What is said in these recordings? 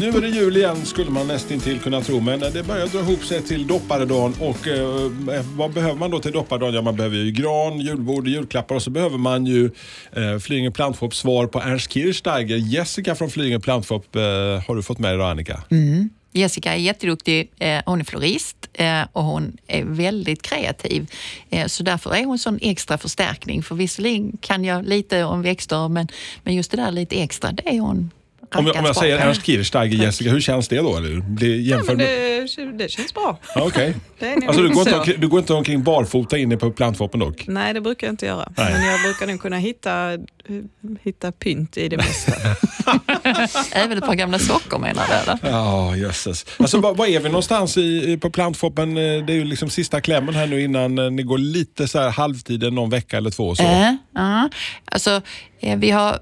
Nu är det jul igen skulle man nästintill kunna tro. Men det börjar dra ihop sig till dopparedagen. Och eh, eh, vad behöver man då till dopparedagen? Ja, man behöver ju gran, julbord, julklappar och så behöver man ju eh, Flyinge Plantfop svar på Ernst Kirchsteiger. Jessica från Flyinge Plantfop eh, har du fått med dig då Annika? Mm. Jessica är jätteduktig. Eh, hon är florist eh, och hon är väldigt kreativ. Så därför är hon en sån extra förstärkning. För visserligen kan jag lite om växter, men, men just det där lite extra, det är hon om, jag- om jag säger. Ernst Kirchsteiger, Jessica, hur känns det då? Eller? Det Ja, jämför men med... det, det känns bra. Ja, nog Alltså, du, går inte omkring, du går inte omkring barfota inne på plantshoppen dock? Nej, det brukar jag inte göra. Nej. Men jag brukar nog kunna hitta, hitta pynt i det mesta. Även ett par gamla sockor menar du? eller? Ja, jösses. Alltså, var, var är vi någonstans i, på plantshoppen? Eh, Det är ju liksom sista klämmen här nu innan eh, ni går lite så här halvtiden, någon vecka eller två. Så. Äh, ja. Alltså, vi har,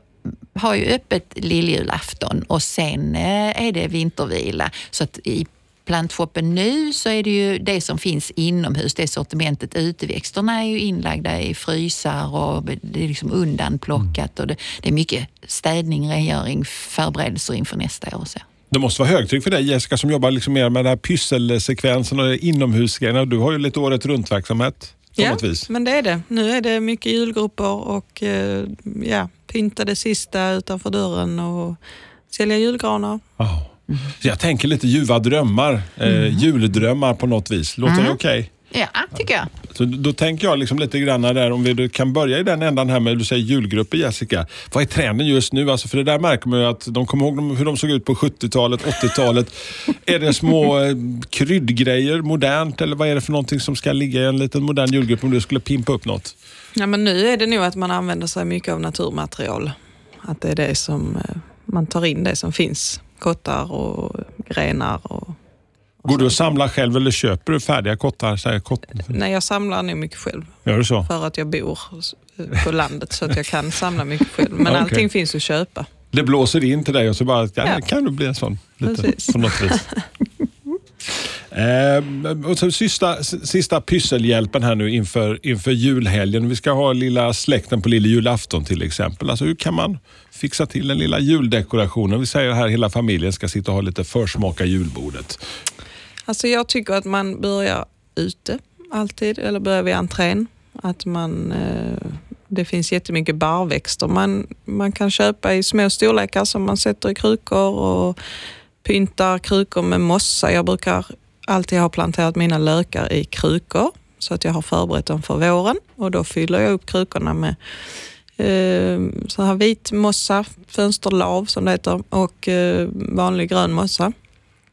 har ju öppet lilljulafton och sen eh, är det vintervila. Så att i plantshoppen nu så är det ju det som finns inomhus, det sortimentet. Uteväxterna är ju inlagda i frysar och det är liksom undanplockat. Och det, det är mycket städning, rengöring, förberedelser inför nästa år. Så. Det måste vara högtryck för dig Jessica som jobbar liksom mer med den här pysselsekvensen och inomhusgrejerna. Du har ju lite året runt-verksamhet på ja, något vis. men det är det. Nu är det mycket julgrupper och eh, ja, pynta det sista utanför dörren och sälja julgranar. Ja. Så jag tänker lite ljuva drömmar, eh, juldrömmar på något vis. Låter det okej? Ja, tycker jag. Så då tänker jag liksom lite grann där, om vi kan börja i den ändan här med du säger julgrupper Jessica. Vad är trenden just nu? Alltså för det där märker man ju att de kommer ihåg hur de såg ut på 70-talet, 80-talet. är det små eh, kryddgrejer, modernt eller vad är det för någonting som ska ligga i en liten modern julgrupp om du skulle pimpa upp något? Ja, men nu är det nog att man använder sig mycket av naturmaterial. Att det är det som eh, man tar in det som finns. Kottar och grenar. Och, Går du och samlar själv eller köper du färdiga kottar? Så här, kott... nej, jag samlar nog mycket själv Gör du så? för att jag bor eh, på landet så att jag kan samla mycket själv. Men okej. allting finns att köpa. Det blåser in till dig och så bara, ja, Ja. kan du bli en sån? Lite, Precis. på något vis. Ehm, och så sista, sista pysselhjälpen här nu inför, inför julhelgen. Vi ska ha lilla släkten på lilla julafton till exempel. Alltså hur kan man fixa till den lilla juldekorationen? Vi säger här hela familjen ska sitta och ha lite försmaka julbordet. Alltså jag tycker att man börjar ute alltid, eller börjar vid entrén. Att man, eh, det finns jättemycket barrväxter man, man kan köpa i små storlekar som man sätter i krukor och pyntar krukor med mossa. Jag brukar alltid ha planterat mina lökar i krukor så att jag har förberett dem för våren och då fyller jag upp krukorna med eh, så här vit mossa, fönsterlav som det heter och eh, vanlig grön mossa.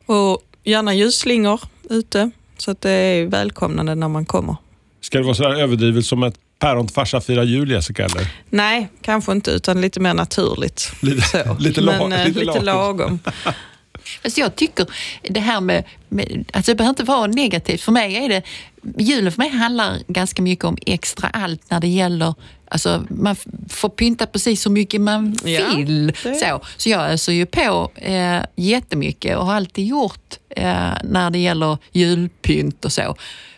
Och gärna ljusslingor ute så att det är välkomnande när man kommer. Ska det vara så överdrivet som ett päron till farsa firar jul Jessica? Eller? Nej, kanske inte utan lite mer naturligt. Lite- så. lite Men, eh, lite lite, lagom. Alltså jag tycker det här med, med, alltså det behöver inte vara negativt. För mig är det, julen för mig handlar ganska mycket om extra allt när det gäller Alltså, man får pynta precis hur mycket man Ja, vill. det- Så, så jag öser ju på eh, jättemycket och har alltid gjort eh, när det gäller julpynt och så.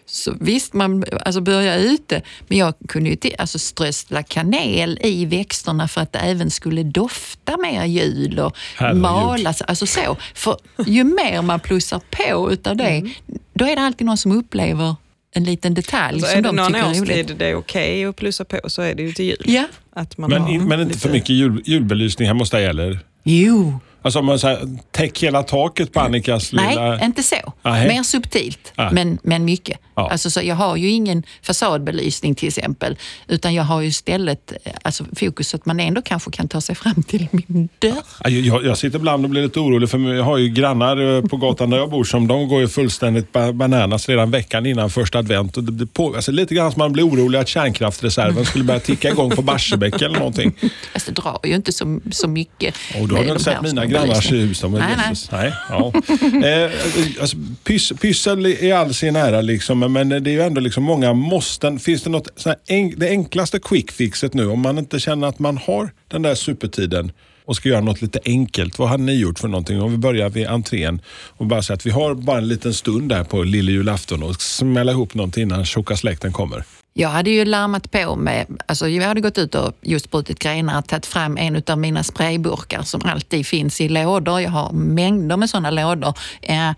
Så visst, man alltså börjar ute, men jag kunde ju till, alltså strössla kanel i växterna för att det även skulle dofta mer jul och Herregud. malas. Alltså så. För ju mer man plussar på utav det, Mm. då är det alltid någon som upplever en liten detalj Så som är det de någon tycker är roligt. årstid det är okej att plussa på så är det ju till jul. Ja, Att man Men, har in, men inte lite- för mycket jul, julbelysning hemma hos dig eller? jo. Alltså man så här, täck hela taket på Annikas lilla... Nej, inte så. Nej. Mer subtilt, men, men mycket. Ja. Alltså, så jag har ju ingen fasadbelysning till exempel, utan jag har ju istället eh, alltså, fokus att man ändå kanske kan ta sig fram till min dörr. Ja, Jag, jag sitter ibland och blir lite orolig för jag har ju grannar eh, på gatan där jag bor som de går ju fullständigt ba- bananas redan veckan innan första advent. Och det, det på, alltså lite grann som man blir orolig att kärnkraftreserven skulle börja ticka igång på Barsebäck eller någonting. Fast det drar ju inte så, så mycket. Och då har du inte sett mina grannars hus. De är Nej, nej. Jesus. nej. Ja. Eh, alltså, pys, pyssel i all sin ära, liksom, men det är ju ändå liksom många måsten. Finns det något, sån enk, det enklaste quick fixet nu, om man inte känner att man har den där supertiden och ska göra något lite enkelt. Vad har ni gjort för någonting? Om vi börjar vid entrén och bara säga att vi har bara en liten stund där på lille julafton och smälla ihop någonting innan tjocka släkten kommer. Jag hade ju larmat på med, alltså jag hade gått ut och just brutit grenar, tagit fram en av mina sprayburkar som alltid finns i lådor. Jag har mängder med sådana lådor. Eh,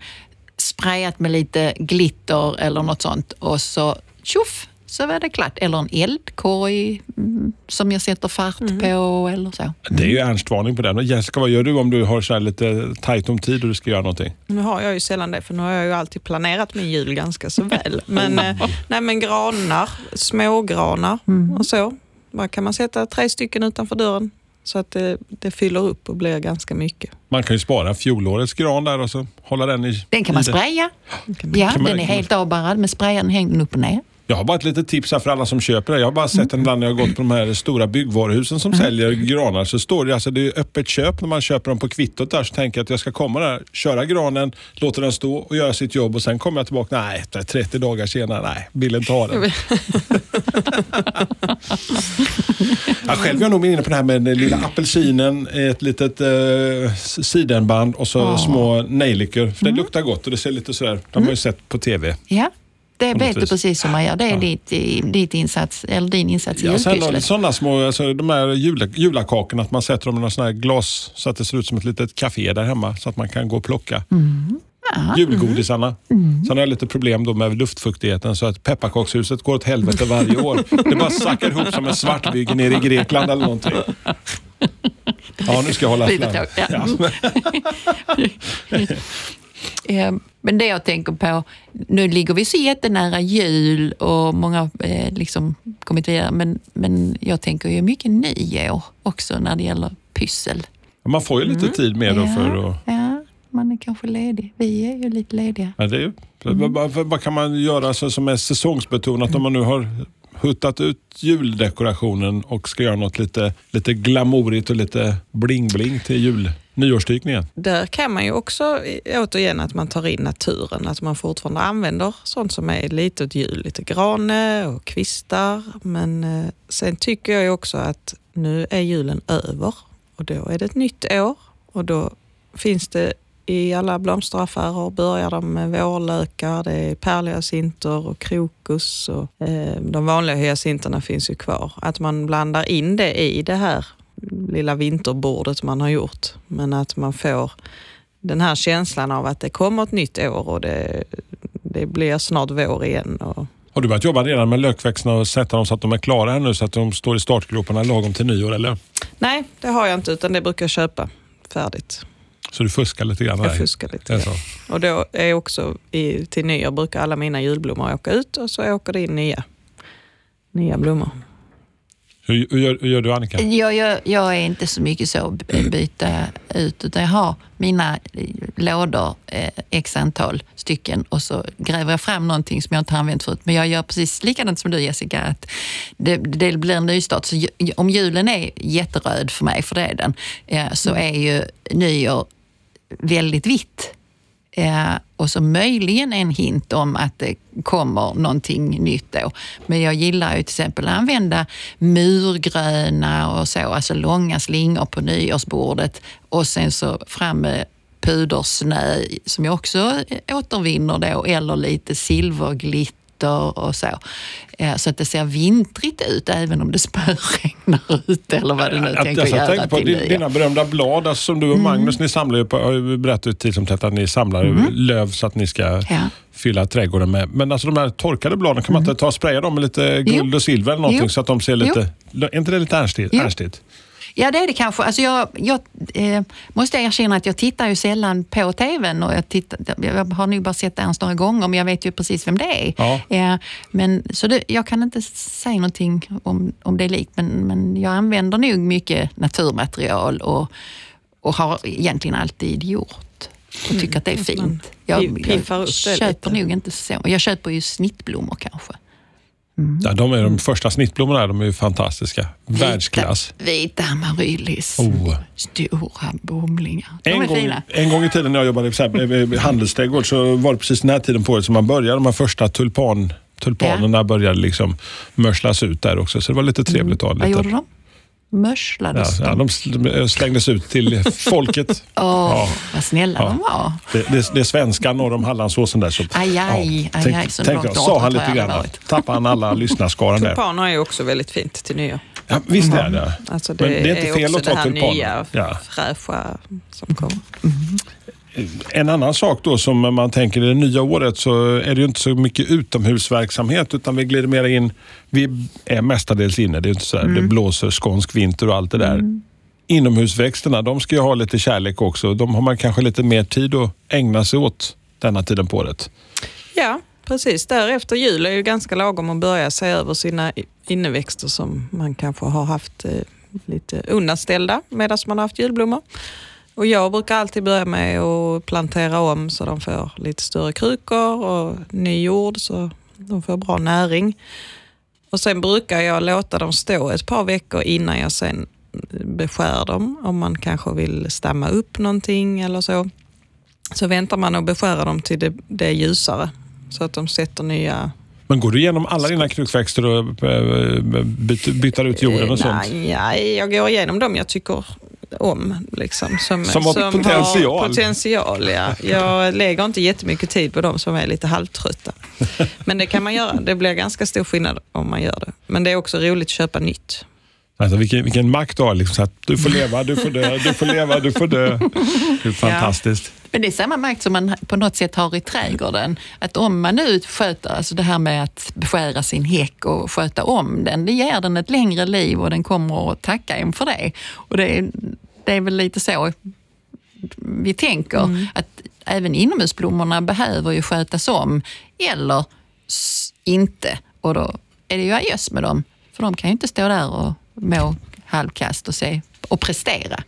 sprayat med lite glitter eller något sånt och så tjoff så var det klart. Eller en eldkorg mm, som jag sätter fart på eller så. Det är ju ernstvarning på den. Jessica, vad gör du om du har så här lite tajt om tid och du ska göra någonting? Nu har jag ju sällan det, för nu har jag ju alltid planerat min jul ganska så väl. Men, eh, nej, men granar, smågranar och så. Bara kan man sätta tre stycken utanför dörren så att det, det fyller upp och blir ganska mycket. Man kan ju spara fjolårets gran där och så hålla den i... Den kan man i det. spraya. Ja, Kan man- den är kan man- helt avbarrad med sprayaren hänger den upp och ner. Jag har bara ett litet tips här för alla som köper det. Jag har bara sett den ibland när jag har gått på de här stora byggvaruhusen som säljer granar. Så står det, alltså det är öppet köp när man köper dem på kvittot där. Så tänker jag att jag ska komma där, köra granen, låta den stå och göra sitt jobb och sen kommer jag tillbaka. Nej, 30 dagar senare, nej, vill inte ha den. jag själv är jag nog inne på det här med den lilla apelsinen, ett litet eh, sidenband och så små nejlikor. För det luktar gott och det ser lite sådär, de har ju sett på TV. Ja, det vet du precis hur man gör. Det är ditt, ditt insats, eller din insats i Ja, julpysslet. sådana små, alltså, de här jula, julakakorna, att man sätter dem i någon sån här glas så att det ser ut som ett litet café där hemma så att man kan gå och plocka. Julgodisarna. Sen har jag lite problem då med luftfuktigheten så att pepparkakshuset går åt helvete varje år. Det bara sackar ihop som en svartbygge nere i Grekland eller någonting. Ja, nu ska jag hålla tråkigt, ja. Men det jag tänker på, nu ligger vi så jättenära jul och många eh, liksom kommit vidare, men, men jag tänker ju mycket nyår också när det gäller pyssel. Man får ju lite tid med då för att... ja, man är kanske ledig. Vi är ju lite lediga. Ja, det är ju, vad, vad, vad kan man göra så, som är säsongsbetonat om man nu har huttat ut juldekorationen och ska göra något lite, lite glamourigt och lite bling-bling till jul, nyårsdykningen? Där kan man ju också, återigen, att man tar in naturen. Att man fortfarande använder sånt som är lite åt jul. Lite grane och kvistar. Men eh, sen tycker jag ju också att nu är julen över och då är det ett nytt år. Och då finns det i alla blomsteraffärer börjar de med vårlökar, det är pärlhyacinter och krokus och eh, de vanliga hyacinterna finns ju kvar. Att man blandar in det i det här lilla vinterbordet man har gjort. Men att man får den här känslan av att det kommer ett nytt år och det, det blir snart vår igen. Och, Har du börjat jobba redan med lökväxterna och sätta dem så att de är klara här nu så att de står i startgroparna lagom till nyår eller? nej, det har jag inte utan det brukar jag köpa färdigt. Så du fuskar lite grann? Jag fuskar lite. Grann. Och då är också i, till nyår brukar alla mina julblommor åka ut och så åker det in nya, nya blommor. Hur, hur, gör, hur gör du Annika? Jag, jag, jag är inte så mycket så b- byta ut, utan jag har mina eh, lådor, eh, x antal stycken, och så gräver jag fram någonting som jag inte har använt förut. Men jag gör precis likadant som du Jessica, att det, det blir en nystart. Så om julen är jätteröd för mig, för det är den, eh, så är ju nyår väldigt vitt. Eh, och så möjligen en hint om att det kommer någonting nytt då. Men jag gillar ju till exempel att använda murgröna och så, alltså långa slingor på nyårsbordet och sen så fram med pudersnö som jag också återvinner då, eller lite silverglitter och så. Så att det ser vintrigt ut även om det spöregnar ute eller vad du nu Jag, tänker jag, jag göra tänkte på till dina berömda blad, alltså, som du och Magnus, ni samlar ju på, har ju berättat titt som tätt att ni samlar löv så att ni ska Ja. fylla trädgården med. Men alltså de här torkade bladen, kan man inte ta och spraya dem med lite guld och silver eller någonting Jo. så att de ser lite... Är inte det lite ernstigt? Ja, det är det kanske. Alltså jag jag eh, måste erkänna att jag tittar ju sällan på TVn och jag, tittar, jag har nog bara sett Ernst några gånger, men jag vet ju precis vem det är. Ja. Eh, men, så det, jag kan inte säga någonting om, om det är likt, men, men jag använder nog mycket naturmaterial och, och har egentligen alltid gjort och tycker att det är fint. Jag, upp det köper lite. nog inte så. Jag köper ju snittblommor kanske. Ja, de är de första snittblommorna de är ju fantastiska. Världsklass. Vita, vita amaryllis. Oh. Stora bomlingar. De En är gång, fina. en gång i tiden när jag jobbade i här, eh, handelsträdgård så var det precis den här tiden på året som man började. De här första tulpan, tulpanerna började liksom mörslas ut där också. Så det var lite trevligt att ha Mm. Vad lite. gjorde de? Mörslades Ja, ja, de? de sl- slängdes ut till folket. Åh, Ja. vad snälla Ja. de var. Det, det, det är svenska norr om Hallandsåsen där. Så, Aj, aj, aj, tänk, aj, så tänk sa han har lite grann. Tappade han alla lyssnarskaran där. Tulpaner är ju också väldigt fint till nyår. Ja, visst är det. Alltså det, Men det är inte fel också att ta det här tulpaner. nya, Ja. fräscha som kommer. En annan sak då som man tänker i det nya året så är det ju inte så mycket utomhusverksamhet utan vi glider mer in. Vi är mestadels inne. Det är inte så här, det blåser skånsk vinter och allt det där. Inomhusväxterna, de ska ju ha lite kärlek också. De har man kanske lite mer tid att ägna sig åt denna tiden på året. Ja, precis. Därefter jul är ju ganska lagom att börja se över sina inneväxter som man kanske har haft eh, lite undanställda medan man har haft julblommor. Och jag brukar alltid börja med att plantera om så de får lite större krukor och ny jord så de får bra näring. Och sen brukar jag låta dem stå ett par veckor innan jag sen beskär dem om man kanske vill stamma upp någonting eller så. Så väntar man och beskära dem till det, det är ljusare så att de sätter nya... Men går du igenom alla dina krukväxter och eh, byter, byter ut jorden och sånt? Nej, nej, jag går igenom dem jag tycker om. Liksom, som, Som har potential. Har potential ja. Jag lägger inte jättemycket tid på dem som är lite halvtrötta. Men det kan man göra. Det blir ganska stor skillnad om man gör det. Men det är också roligt att köpa nytt. Alltså, vilken, vilken makt du har. Liksom, så att du får leva, du får dö, du får leva, du får dö. Det är fantastiskt. Men det är samma makt som man på något sätt har i trädgården. Att om man nu sköter, alltså det här med att beskära sin häck och sköta om den, det ger den ett längre liv och den kommer att tacka en för det. Och det är, det är väl lite så vi tänker, att även inomhusblommorna behöver ju skötas om eller inte. Och då är det ju adjöss med dem, för de kan ju inte stå där och må halvkast och, se, och prestera.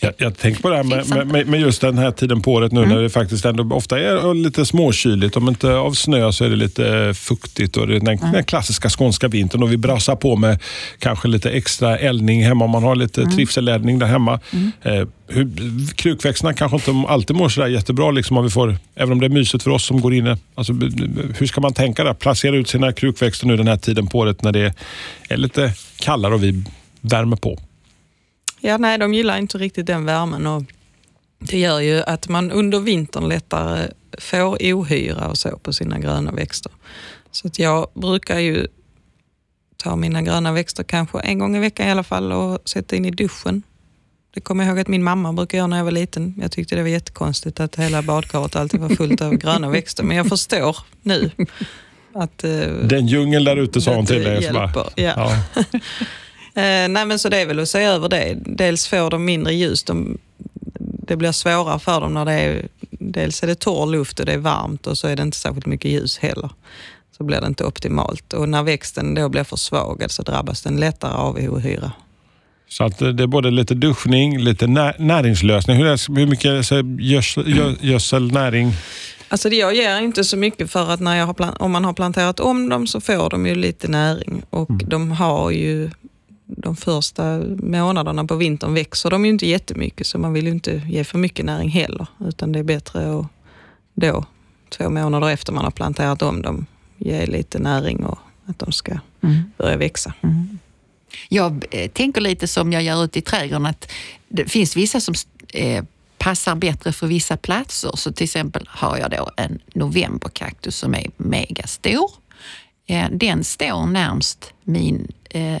Jag, jag tänker på det här med, med, med- just den här tiden på året nu när det faktiskt ändå ofta är lite småkyligt. Om inte av snö så är det lite fuktigt och det är den, den klassiska skånska vintern och vi brassar på med kanske lite extra eldning hemma om man har lite trivseleldning där hemma. Eh, hur, krukväxterna kanske inte alltid mår sådär jättebra, liksom om vi får, även om det är mysigt för oss som går inne. Alltså, hur ska man tänka där? Placera ut sina krukväxter nu den här tiden på året när det är lite kallare och vi värmer på. Ja, nej, de gillar inte riktigt den värmen och det gör ju att man under vintern lättare får ohyra och så på sina gröna växter. Så att jag brukar ju ta mina gröna växter kanske en gång i veckan i alla fall och sätta in i duschen. Det kommer jag ihåg att min mamma brukade göra när jag var liten. Jag tyckte det var jättekonstigt att hela badkaret alltid var fullt av gröna växter. Men jag förstår nu att... eh, Den djungeln där ute sa hon till dig. hjälper, ja. Eh, nej men så det är väl att se över det. Dels får de mindre ljus. De, det blir svårare för dem när det är... Dels är det torr luft och det är varmt och så är det inte särskilt mycket ljus heller. Så blir det inte optimalt. Och när växten då blir försvagad så drabbas den lättare av ohyra. Så att det är både lite duschning, lite nä näringslösning. Hur, hur mycket gödsel, gö, gödsel, näring? Alltså det jag ger inte så mycket för att när jag har om man har planterat om dem så får de ju lite näring och de har ju de första månaderna på vintern växer de ju inte jättemycket så man vill ju inte ge för mycket näring heller utan det är bättre att då två månader efter man har planterat om dem ge lite näring och att de ska börja växa. Jag eh, tänker lite som jag gör ute i trädgården, att det finns vissa som eh, passar bättre för vissa platser. Så till exempel har jag då en novemberkaktus som är megastor. Eh, den står närmst min eh,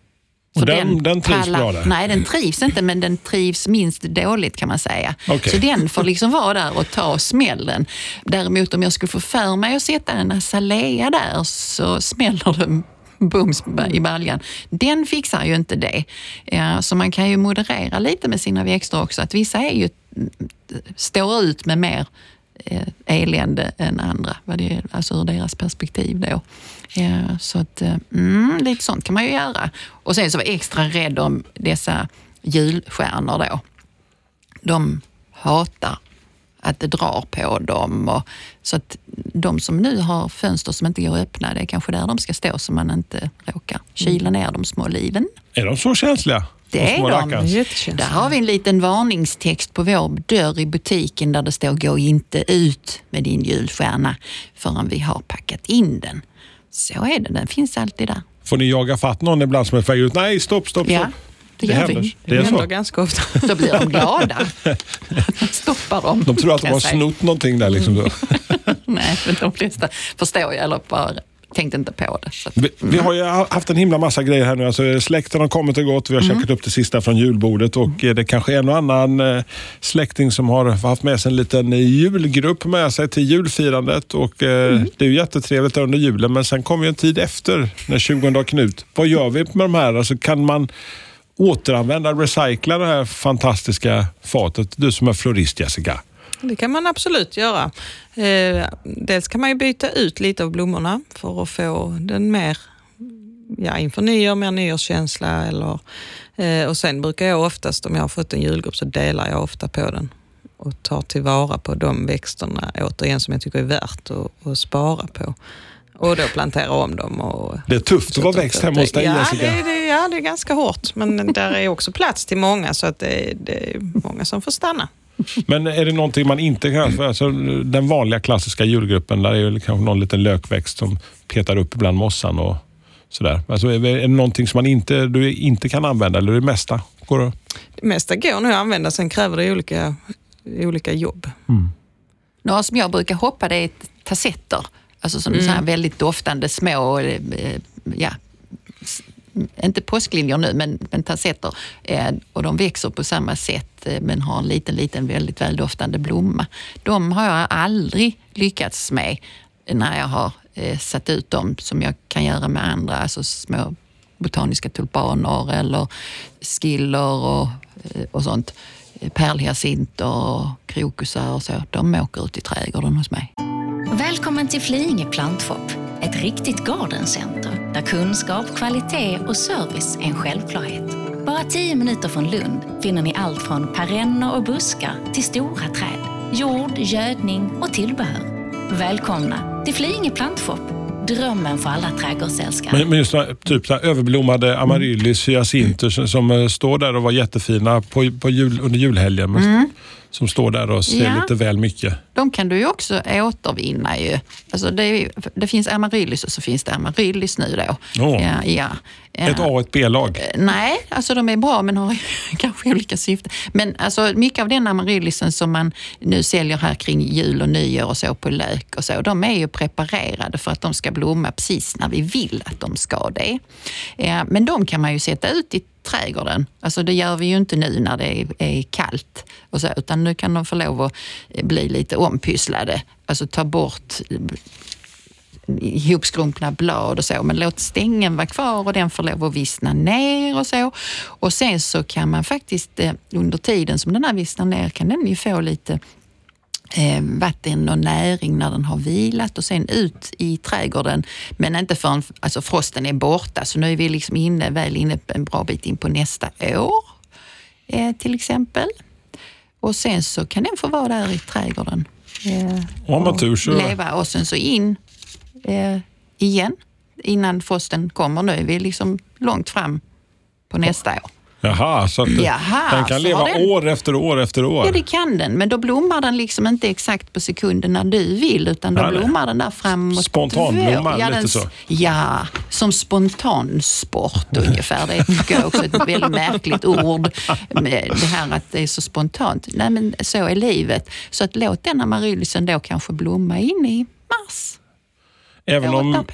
Och den, den trivs pallar- bra där? Nej, den trivs inte, men den trivs minst dåligt kan man säga. Okej. Så den får liksom vara där och ta smällen. Däremot om jag skulle få för mig att sätta en azalea där så smäller det bums i baljan. Den fixar ju inte det. Ja, så man kan ju moderera lite med sina växter också. Att vissa är ju, står ut med mer elände än andra, vad det alltså ur deras perspektiv då. Ja, så att, eh, mm, lite sånt kan man ju göra. Och sen så vara extra rädd om dessa julstjärnor då. De hatar att det drar på dem. Och, så att de som nu har fönster som inte går att öppna, det är kanske där de ska stå så man inte råkar kyla ner de små liven. Är de så känsliga? Det är de. Där har vi en liten varningstext på vår dörr i butiken där det står gå inte ut med din julstjärna förrän vi har packat in den. Så är det, den finns alltid där. Får ni jaga fatt någon ibland som är på väg ut? Nej, stopp, stopp, stopp. Ja, det gör händer. Det är händer ganska ofta. Då blir de glada. Stoppar dem. De tror att de har jag snott någonting där. Liksom. Nej, men de flesta förstår ju, eller bara tänkte inte på det. Så Vi, vi har ju haft en himla massa grejer här nu. Alltså, släkten har kommit och gått. Vi har käkat upp det sista från julbordet och eh, det kanske är en och annan eh, släkting som har haft med sig en liten julgrupp med sig till julfirandet. Och, eh, Det är ju jättetrevligt under julen men sen kommer ju en tid efter när 20 har knut. Vad gör vi med de här? Alltså, kan man återanvända, recycla det här fantastiska fatet? Du som är florist Jessica. Det kan man absolut göra. Eh, dels kan man ju byta ut lite av blommorna för att få den mer, ja inför nyår, mer nyårskänsla. Eller, eh, och sen brukar jag oftast, om jag har fått en julgrupp, så delar jag ofta på den och tar tillvara på de växterna återigen som jag tycker är värt att, att spara på. Och då plantera om dem. Och, Det är tufft att vara växt hemma hos dig ja, Jessica. det, det, ja, det är ganska hårt. Men där är också plats till många så att det, det är många som får stanna. Men är det någonting man inte kan... för Alltså, den vanliga klassiska julgruppen, där är det kanske någon liten lökväxt som petar upp ibland mossan och sådär. Alltså, är det någonting som man inte, du inte kan använda eller det mesta går att... Det mesta går nog att använda, sen kräver det olika, olika jobb. Några som jag brukar hoppa det är tassetter. Alltså som Mm. så här väldigt doftande små, eh, ja, inte påskliljor nu, men, men tassetter. Eh, och de växer på samma sätt eh, men har en liten, liten väldigt väldoftande blomma. De har jag aldrig lyckats med när jag har eh, satt ut dem som jag kan göra med andra, alltså små botaniska tulpaner eller skiller och, eh, och sånt. Eh, Pärlhyacinter och krokusar och så. De åker ut i trädgården hos mig. Välkommen till Flyinge plantshop, ett riktigt gardencenter där kunskap, kvalitet och service är en självklarhet. Bara tio minuter från Lund finner ni allt från perenner och buskar till stora träd, jord, gödning och tillbehör. Välkomna till Flyinge plantshop, drömmen för alla trädgårdsälskare. Men, men just här, typ så här överblommade amaryllis, hyacinter som, som eh, står där och var jättefina på, på jul, under julhelgen. Men Som står där och ser Ja. lite väl mycket. De kan du ju också återvinna. Ju. Alltså det, är det finns amaryllis och så finns det amaryllis nu då. Åh. Ja, ja. Ett A och ett B-lag. Nej, alltså de är bra men har kanske olika syften. Men alltså mycket av den amaryllisen som man nu säljer här kring jul och nyår och så på lök och så, de är ju preparerade för att de ska blomma precis när vi vill att de ska det. Eh, Men de kan man ju sätta ut i trädgården. Alltså det gör vi ju inte nu när det är, är kallt och så, utan nu kan de få lov att bli lite ompysslade. Alltså ta bort ihopskrumpna blad och så, men låt stängen vara kvar och den får lov att vissna ner och så. Och sen så kan man faktiskt eh, under tiden som den här vissnar ner kan den ju få lite vatten och näring när den har vilat och sen ut i trädgården. Men inte förrän alltså frosten är borta, så nu är vi liksom inne, väl inne en bra bit in på nästa år eh, till exempel. Och sen så kan den få vara där i trädgården. Eh, Och har man tur så... leva och sen så in eh, igen innan frosten kommer. Nu är vi liksom långt fram på nästa år. Jaha, så Jaha, den kan leva den- år efter år efter år. Ja, det kan den. Men då blommar den liksom inte exakt på sekunden när du vill, utan då Nej, nej. blommar den där framåt Spontanblommar, ja, lite så. Ja, som spontansport ungefär. Det tycker jag också är ett väldigt märkligt ord. Det här att det är så spontant. Nej, men så är livet. Så att låt den amarylisen då kanske blomma in i mars. Även om.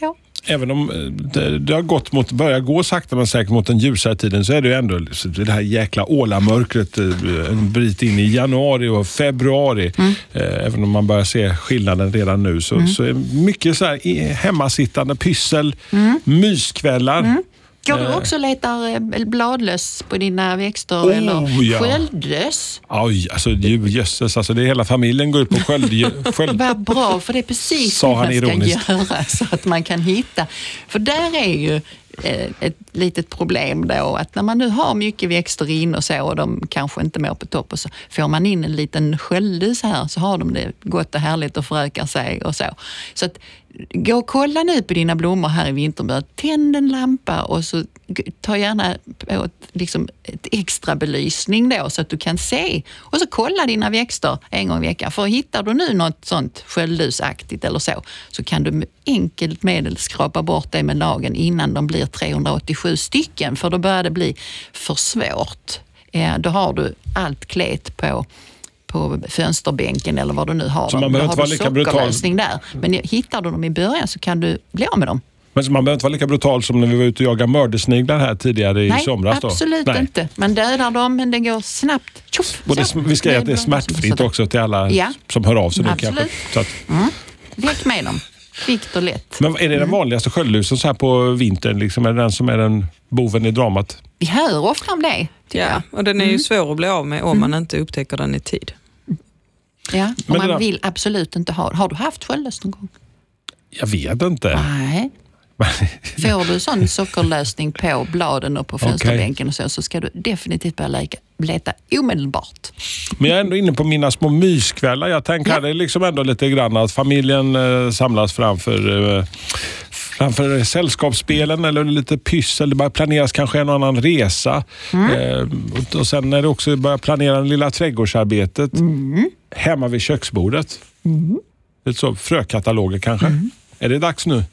Även om eh, det, det har gått mot, börjar gå sakta men säkert mot den ljusare tiden så är det ju ändå så det här jäkla ålamörkret eh, en bit in i januari och februari. Mm. Eh, Även om man börjar se skillnaden redan nu så, så är mycket så här hemmasittande pyssel, myskvällar. Går du Eh. också och letar eh, bladlöss på dina växter Oh, eller ja. sköldlöss? Oj, alltså jösses, alltså det hela familjen går ut på sköld... sköld Vad bra, för det är precis det man ska ironiskt. göra så att man kan hitta. För där är ju eh, ett litet problem då att när man nu har mycket växter in och så och de kanske inte mår på topp och så får man in en liten skölde så här så har de det gott och härligt och förökar sig och så. Så att gå och kolla nu på dina blommor här i vinterbörd. Tänd en lampa och så ta gärna åt liksom ett extra belysning då så att du kan se. Och så kolla dina växter en gång i veckan. För hittar du nu något sånt sköldlusaktigt eller så, så kan du med enkelt medel skrapa bort det med lagen innan de blir 387 stycken. För då börjar det bli för svårt. Då har du allt klet på på fönsterbänken eller vad du nu har. Så man dem. behöver Då inte har vara du lika brutal. där. Men hittar du dem i början så kan du bli av med dem. Men man behöver inte vara lika brutal som när vi var ute och jagade mördersniglar här tidigare i Nej, somras. Då. absolut Nej. inte. Man dödar dem, men det går snabbt. Tjoff, Och det, vi ska säga att det är smärtfritt också till alla Ja. som hör av sig nu Absolut. kanske. Så att, Lek med dem. Kvickt och lätt. men är det den vanligaste sköldlusen så här på vintern? Liksom, är det den som är den boven i dramat? Vi hör ofta om det. Ja, jag. och den är Mm. ju svår att bli av med om man inte upptäcker den i tid. Ja, Men och det man där- vill absolut inte ha Har du haft sköldlös någon gång? Jag vet inte. Nej. Får du sån sockerlösning på bladen och på fönsterbänken och så, så ska du definitivt börja leka, leta omedelbart. Men jag är ändå inne på mina små myskvällar. Jag tänker här, det är liksom ändå lite grann att familjen eh, samlas framför, eh, framför sällskapsspelen eller lite pyssel. Det börjar planeras kanske en och annan resa. Eh, och- sen när det också börjar planera det lilla trädgårdsarbetet hemma vid köksbordet. Lite så, frökataloger kanske. Är det dags nu?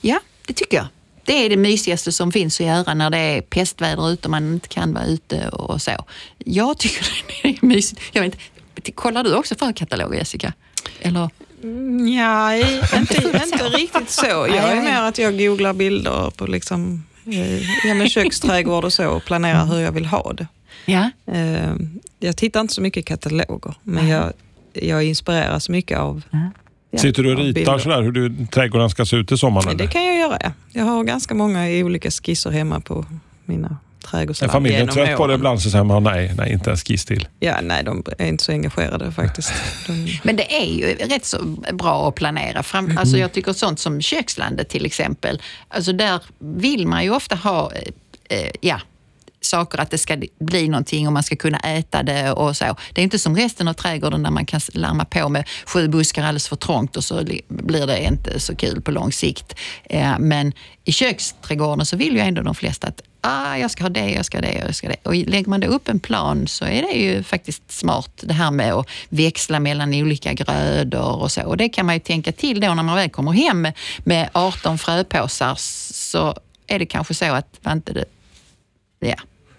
Ja, det tycker jag. Det är det mysigaste som finns att göra när det är pestväder ute och man inte kan vara ute och så. Jag tycker det är mysigt. Jag vet, inte, kollar du också frökataloger Jessica? Eller? Nej, inte, inte riktigt så. Jag är mer att jag googlar bilder på liksom, eh, ja, men köksträdgård och så och planerar hur jag vill ha det. Ja. Eh, Jag tittar inte så mycket i kataloger, men jag, jag inspireras mycket av ja, Sitter du och ritar sådär hur du, trädgården ska se ut i sommar? Det kan jag göra, ja. Jag har ganska många olika skisser hemma på mina Är trädgårdslabb familjen genom trött på det ibland så säger man nej, nej, inte en skiss till. Ja, nej, de är inte så engagerade faktiskt. De, Men det är ju rätt så bra att planera. Fram, alltså jag tycker sånt som kökslandet till exempel, alltså där vill man ju ofta ha eh, eh, ja, saker att det ska bli någonting och man ska kunna äta det och så. Det är inte som resten av trädgården där man kan larma på med sju buskar alldeles för trångt och så li- blir det inte så kul på lång sikt. Eh, Men i köksträdgården så vill ju ändå de flesta att ah, jag ska ha det, jag ska ha det, jag ska ha det. Och lägger man då upp en plan så är det ju faktiskt smart det här med att växla mellan olika grödor och så. Och det kan man ju tänka till då när man väl kommer hem med, 18 fröpåsar så är det kanske så att man inte ja.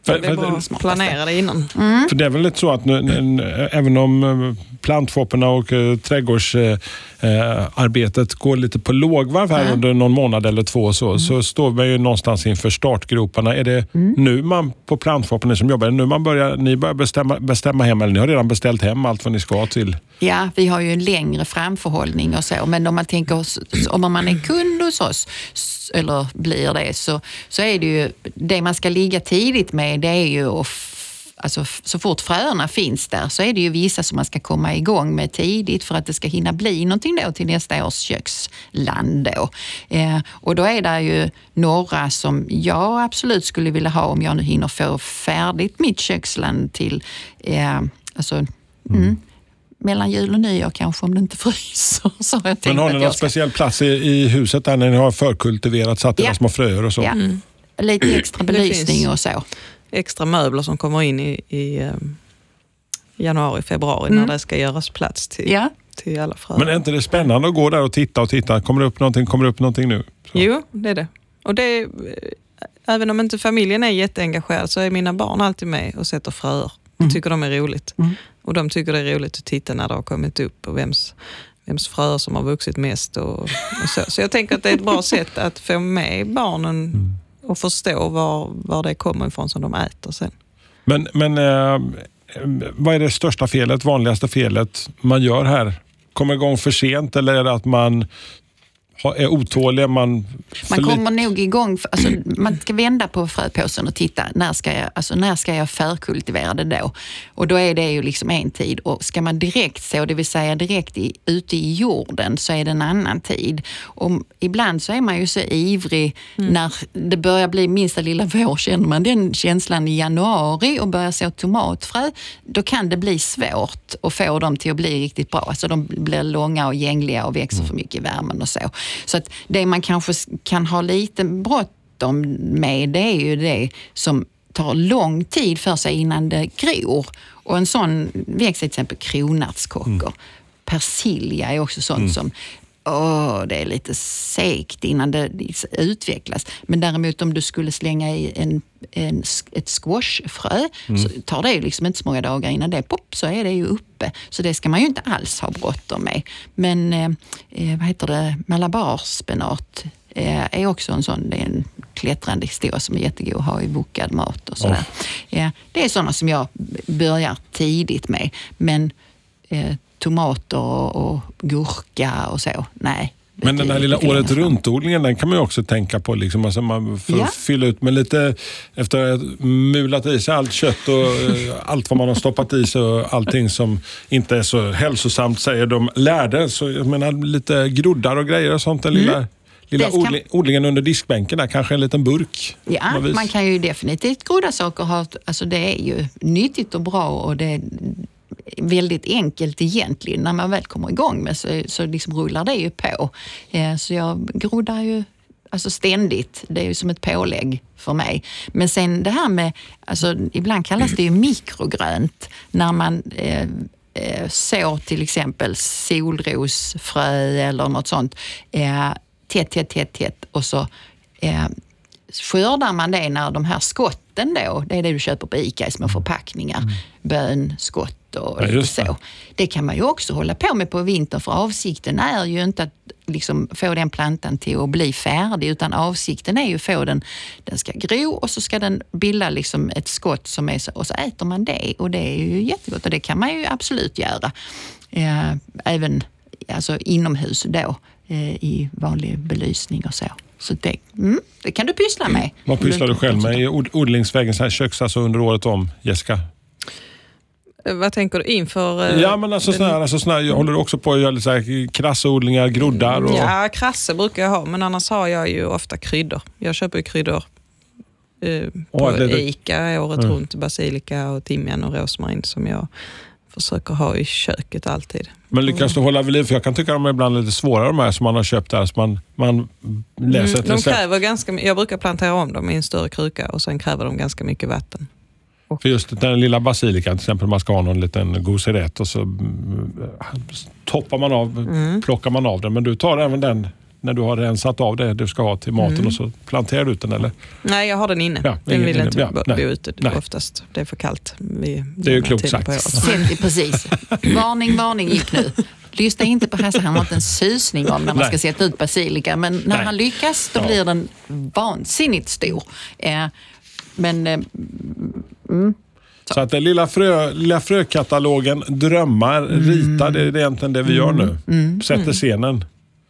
För- det är att planera det innan. För det är väl lite så att nu, nu, även om eh, plantshopparna och eh, trädgårdsarbetet går lite på lågvarv här under någon månad eller två så, så står vi ju någonstans inför startgroparna. Är det nu man på plantshopparna ni som jobbar, är det nu man börjar, ni börjar bestämma, bestämma hem eller ni har redan beställt hem allt vad ni ska till? Ja, vi har ju en längre framförhållning och så, men om man tänker oss, om man är kund hos oss, eller blir det, så, så är det ju, det man ska ligga tidigt med, det är ju att Alltså, så fort fröerna finns där så är det ju vissa som man ska komma igång med tidigt för att det ska hinna bli någonting då till nästa års köksland. Då. Eh, och då är det ju några som jag absolut skulle vilja ha om jag nu hinner få färdigt mitt köksland till eh, alltså, mm mellan jul och nyår kanske om det inte fryser. Så har jag tänkt Men har ni någon ska- speciell plats i, i huset där ni har förkultiverat, satt era Ja. små fröer och så? Ja. Lite extra belysning och så. Extra möbler som kommer in i, i eh, januari, februari Mm. när det ska göras plats till, Ja. till alla fröer. Men är inte det spännande att gå där och titta och titta? Kommer det upp någonting? Kommer det upp någonting nu? Jo, det är det. Och det är, eh, även om inte familjen är jätteengagerad så är mina barn alltid med och sätter fröer. Det tycker de är roligt. Och de tycker det är roligt att titta när det har kommit upp och vems, vems fröer som har vuxit mest. Och, och så. så jag tänker att det är ett bra sätt att få med barnen och förstå var, var det kommer ifrån som de äter sen. Men, men eh, vad är det största felet, vanligaste felet man gör här? Kommer igång för sent eller är det att man är otålig? Man, Man lite- kommer nog igång, för- alltså, man ska vända på fröpåsen och titta, när ska jag, alltså, när ska jag förkultivera det då? Och då är det ju liksom en tid och ska man direkt så, det vill säga direkt i, ute i jorden, så är det en annan tid. Och ibland så är man ju så ivrig när det börjar bli minsta lilla vår, känner man den känslan i januari och börjar så tomatfrö, då kan det bli svårt att få dem till att bli riktigt bra. Alltså de blir långa och gängliga och växer för mycket i värmen och så. Så att det man kanske kan ha lite bråttom med, det är ju det som tar lång tid för sig innan det gror. Och en sån växt är till exempel kronärtskockor. Persilja är också sånt som Åh, det är lite segt innan det utvecklas. Men däremot om du skulle slänga i en, en, ett squashfrö så tar det ju liksom inte så många dagar innan det pop, så är det ju uppe. Så det ska man ju inte alls ha bråttom med. Men eh, eh, vad heter det, malabarspenat eh, är också en sån, det är en klättrande historia som är jättegod att ha i bokad mat och sådär. Ja, det är sådana som jag börjar tidigt med. Men eh, tomater och, gurka och så, nej. Men den här lilla året runt-odlingen, den kan man ju också tänka på. Liksom. Alltså man för Ja. fylla ut med lite, efter att ha mulat i sig allt kött och eh, allt vad man har stoppat i sig och allting som inte är så hälsosamt, säger de lärde. Så jag menar lite groddar och grejer och sånt. Den lilla, lilla ska- odling, odlingen under diskbänken där, kanske en liten burk. Ja, man kan ju definitivt grodda saker. ha- Alltså det är ju nyttigt och bra och det är väldigt enkelt egentligen. När man väl kommer igång med så, så liksom rullar det ju på. Eh, så jag groddar ju alltså ständigt. Det är ju som ett pålägg för mig. Men sen det här med, alltså ibland kallas det ju mikrogrönt. När man eh, eh, sår till exempel solrosfrö eller något sånt eh, tätt, tätt, tätt, tätt och så eh, skördar man det när de här skotten då, det är det du köper på ICA i små förpackningar, bönskott och Ja, just det. så. Det kan man ju också hålla på med på vintern för avsikten är ju inte att liksom få den plantan till att bli färdig utan avsikten är ju att få den, den ska gro och så ska den bilda liksom ett skott som är så, och så äter man det och det är ju jättegott och det kan man ju absolut göra. Eh, även alltså inomhus då eh, i vanlig belysning och så. Så det, mm, det kan du pyssla med. Vad pysslar du själv med i od- odlingsvägen, så här köks alltså under året om, Jessica? Eh, Vad tänker du inför... eh, Ja, men alltså sån här, alltså sån här, jag håller du också på att göra lite så här krassodlingar, groddar och... Ja, krasse brukar jag ha, men annars har jag ju ofta kryddor. Jag köper ju kryddor eh, på Åh, det- det- ICA året Mm. runt. Basilika och timjan och rosmarin som jag försöker ha i köket alltid. Men lyckas du hålla vid liv? För jag kan tycka de är ibland lite svårare de här som man har köpt där. Så man, man läser Mm, de kräver ganska, jag brukar plantera om dem i en större kruka och sen kräver de ganska mycket vatten. För just den lilla basilikan till exempel, man ska ha någon liten goserett och så mm, toppar man av, Mm. plockar man av den. Men du tar även den när du har rensat av det du ska ha till maten Mm. och så planterar du ut den eller? Nej, jag har den inne. Ja, den ingen vill inne. inte Ja, bo, nej. ute Nej. oftast. Det är för kallt. vid Det är ju klokt sagt. precis. Varning, varning gick nu. Lyssna inte på Hasse, han har inte en susning om när man Nej. ska sätta ut basilika. Men när Nej. han lyckas, då Ja. blir den vansinnigt stor. Eh, men eh, Så att den lilla, frö, lilla frökatalogen Drömmar, rita, det är egentligen det vi gör nu. Mm. Sätter scenen.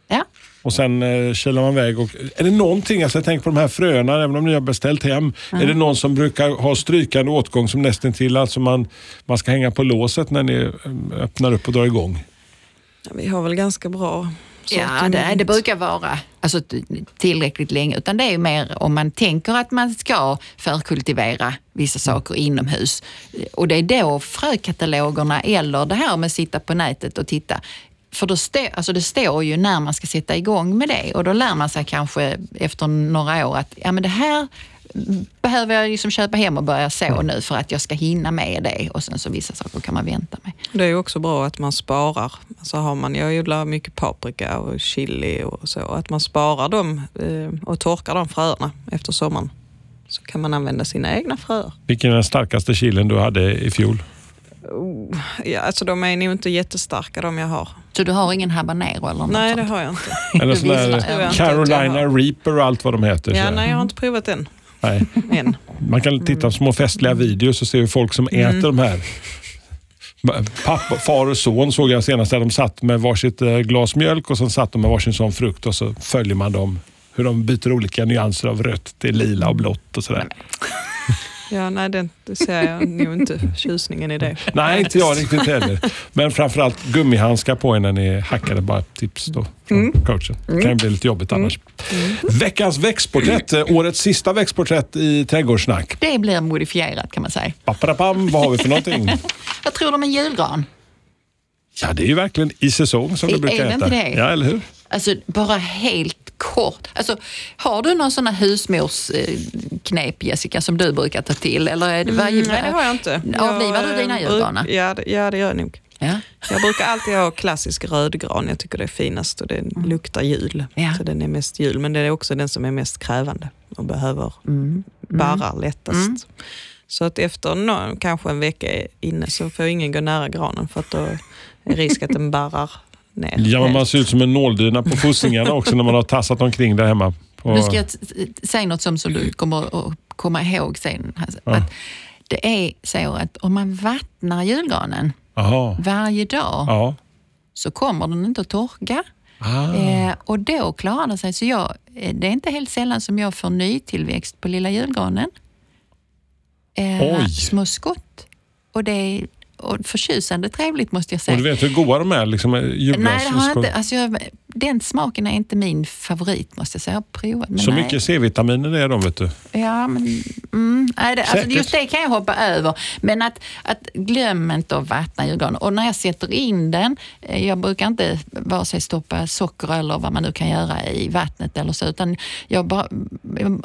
ja, Och sen eh, kilar man iväg. Och, är det någonting, alltså jag tänker på de här fröna, även om ni har beställt hem. Är det någon som brukar ha strykande åtgång som nästan till alltså man, man ska hänga på låset när ni eh, öppnar upp och drar igång? Ja, vi har väl ganska bra Ja, sortiment. det, det brukar vara alltså, tillräckligt länge. Utan det är mer om man tänker att man ska förkultivera vissa saker inomhus. Och det är då frökatalogerna eller det här med att sitta på nätet och titta. För då stå, alltså det står ju när man ska sätta igång med det och då lär man sig kanske efter några år att ja, men det här behöver jag liksom köpa hem och börja så nu för att jag ska hinna med det. Och sen så vissa saker kan man vänta med. Det är också bra att man sparar. Alltså har man, jag odlar mycket paprika och chili och så. Att man sparar dem eh, och torkar de fröerna efter sommaren. Så kan man använda sina egna fröer. Vilken är den starkaste chilen du hade i fjol? Oh, ja, alltså de är nog inte jättestarka de jag har. Så du har ingen habanero eller något Nej, sånt? det har jag inte. Eller sån där Carolina Reaper och allt vad de heter. Ja, nej, jag har inte provat den Nej. än. Man kan titta på små festliga videos och se hur folk som Mm. äter de här Pappa, far och son såg jag senast där de satt med varsitt eh, glas mjölk och sen satt de med varsin sån frukt och så följer man dem. Hur de byter olika nyanser av rött till lila och blått och sådär. Ja, nej, det, det ser jag nog inte tjusningen i det. Nej, inte jag riktigt heller. Men framförallt gummihandskar på er när ni hackade. Bara tips då från Mm. coachen. Det kan ju bli lite jobbigt annars. Veckans växtporträtt. eh, Årets sista växtporträtt i Trädgårdssnack. Det blir modifierat kan man säga. Paparapam, vad har vi för någonting? Vad tror du om en julgran? Ja, det är ju verkligen i säsong som det brukar det heta. inte det? Ja, eller hur? Alltså bara helt kort. Alltså, har du någon sån här husmorsknep Jessica som du brukar ta till? Eller är det varje, Mm, nej, det har jag inte. Avlivar Jag, du dina eh, julgranar? Ja, ja, det gör jag nog. Ja. Jag brukar alltid ha klassisk rödgran. Jag tycker det är finast och den luktar jul. Ja. Så den är mest jul, men det är också den som är mest krävande och behöver Mm. barrar lättast. Så att efter nå- kanske en vecka inne så får ingen gå nära granen för att då är risk att den barrar ner. Ja, men man ser ut som en nåldyna på fossingarna också när man har tassat omkring där hemma. På... Nu ska jag säga något som, som du kommer att komma ihåg sen. Alltså, Ja. att det är så att om man vattnar julgranen Jaha. varje dag Ja. så kommer den inte att torka. Ah. Eh, och då klarar den sig. Så jag, eh, det är inte helt sällan som jag får nytillväxt på lilla julgranen. Eh, Oj. Små skott. Och det är och förtjusande trevligt måste jag säga. Och du vet hur goda de är? Liksom, Nej, det har jag inte. Alltså jag, den smaken är inte min favorit måste jag säga. Jag provat. Men Så nej. mycket C-vitaminer det är de, vet du. Ja, men mm, nej, det, alltså, just det kan jag hoppa över. Men att, att glöm inte att vattna julgranen. Och när jag sätter in den, eh, jag brukar inte vare sig stoppa socker eller vad man nu kan göra i vattnet eller så, utan jag bara,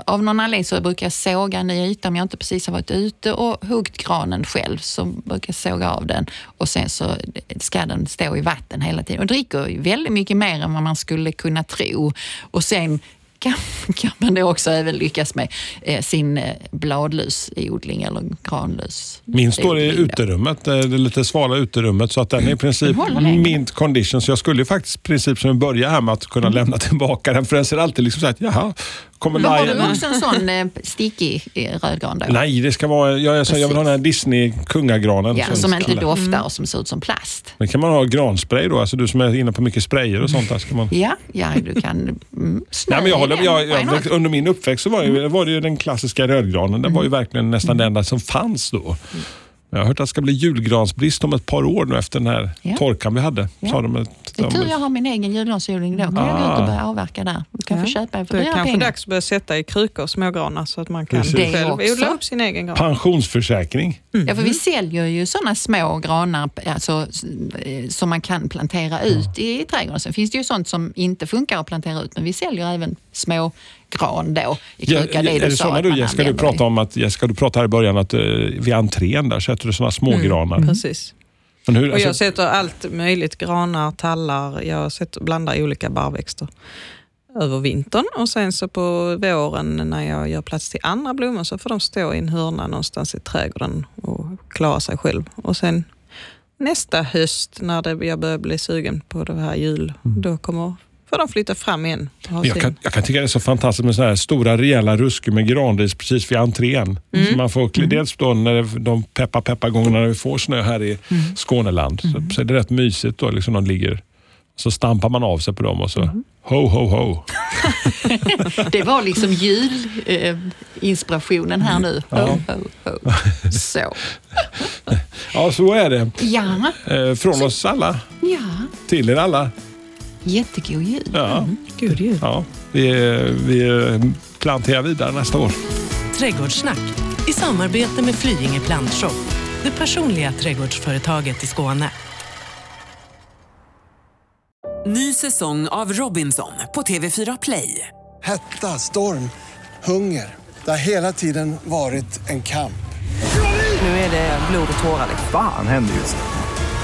av någon anledning så brukar jag såga en ny yta om jag inte precis har varit ute och huggit granen själv så brukar jag såga av den och sen så ska den stå i vatten hela tiden och dricker väldigt mycket mer än vad man skulle kunna tro. Och sen kan, kan man då också även lyckas med eh, sin eh, bladlusodling eller granlus. Min står i uterummet, eh, det lite svala uterummet, så att den är i princip Håller länge. mint condition. Så jag skulle ju faktiskt i princip som börja här med att kunna lämna tillbaka den, för den ser alltid liksom så här, jaha, kommer Men har Lion... du också en sån eh, stickig eh, rödgran då? Nej, det ska vara, jag, så, jag vill ha den här Disney-kungagranen. Ja, som inte kallar- doftar och som ser ut som plast. Men kan man ha granspray då? Alltså du som är inne på mycket sprayer och sånt. Där ska man... Ja, ja du kan mm, Nej, men jag håller, jag, jag, under min uppväxt så var, ju, var det ju den klassiska rödgranen. Den var ju verkligen nästan den enda som fanns då. Jag har hört att det ska bli julgransbrist om ett par år nu efter den här Ja. torkan vi hade. Ja. Sa de att, Det är tur jag har min egen julgransodling då. kan jag gå ut Ah. och börja avverka där. Du kan Ja. få köpa en för Det är kanske pengar. dags att börja sätta i krukor smågranar så att man kan Precis. Det själv odla upp sin egen gran. Pensionsförsäkring. Ja, för vi säljer ju sådana små granar alltså, eh, som man kan plantera ut i trädgården. Sen finns det ju sånt som inte funkar att plantera ut, men vi säljer även små gran då i Ja, kruka. är det det du Jessica, du pratade det. om att, Jessica, du pratade här i början att uh, vid entrén där sätter du sådana små granar. Precis. Men hur, Och jag alltså, sätter allt möjligt, granar, tallar, jag sätter, blandar olika barrväxter över vintern och sen så på våren när jag gör plats till andra blommor så får de stå i en hörna någonstans i trädgården och klara sig själv. Och sen nästa höst när det, jag börjar bli sugen på det här jul, då kommer, får de flytta fram igen. jag, kan, jag kan tycka det är så fantastiskt med sådana här stora rejäla ruskor med granris precis vid entrén. Så man får, Mm. Dels då när det, de peppar peppar gångerna när vi får snö här i Mm. Skåneland så, så är det rätt mysigt då. Liksom de ligger, så stampar man av sig på dem och så Mm. ho ho ho. Det var liksom julinspirationen här nu. Ja. Ho, ho, ho. Så. Ja, så är det. Ja, Eh, från oss alla ja. till er alla. Jättegod jul. Ja, God jul. ja. Vi, vi planterar vidare nästa år. Trädgårdssnack i samarbete med Flyinge Plantshop, det personliga trädgårdsföretaget i Skåne. Ny säsong av Robinson på TV4 Play. Hetta, storm, hunger. Det har hela tiden varit en kamp. Nu är det blod och tårar. Fan händer just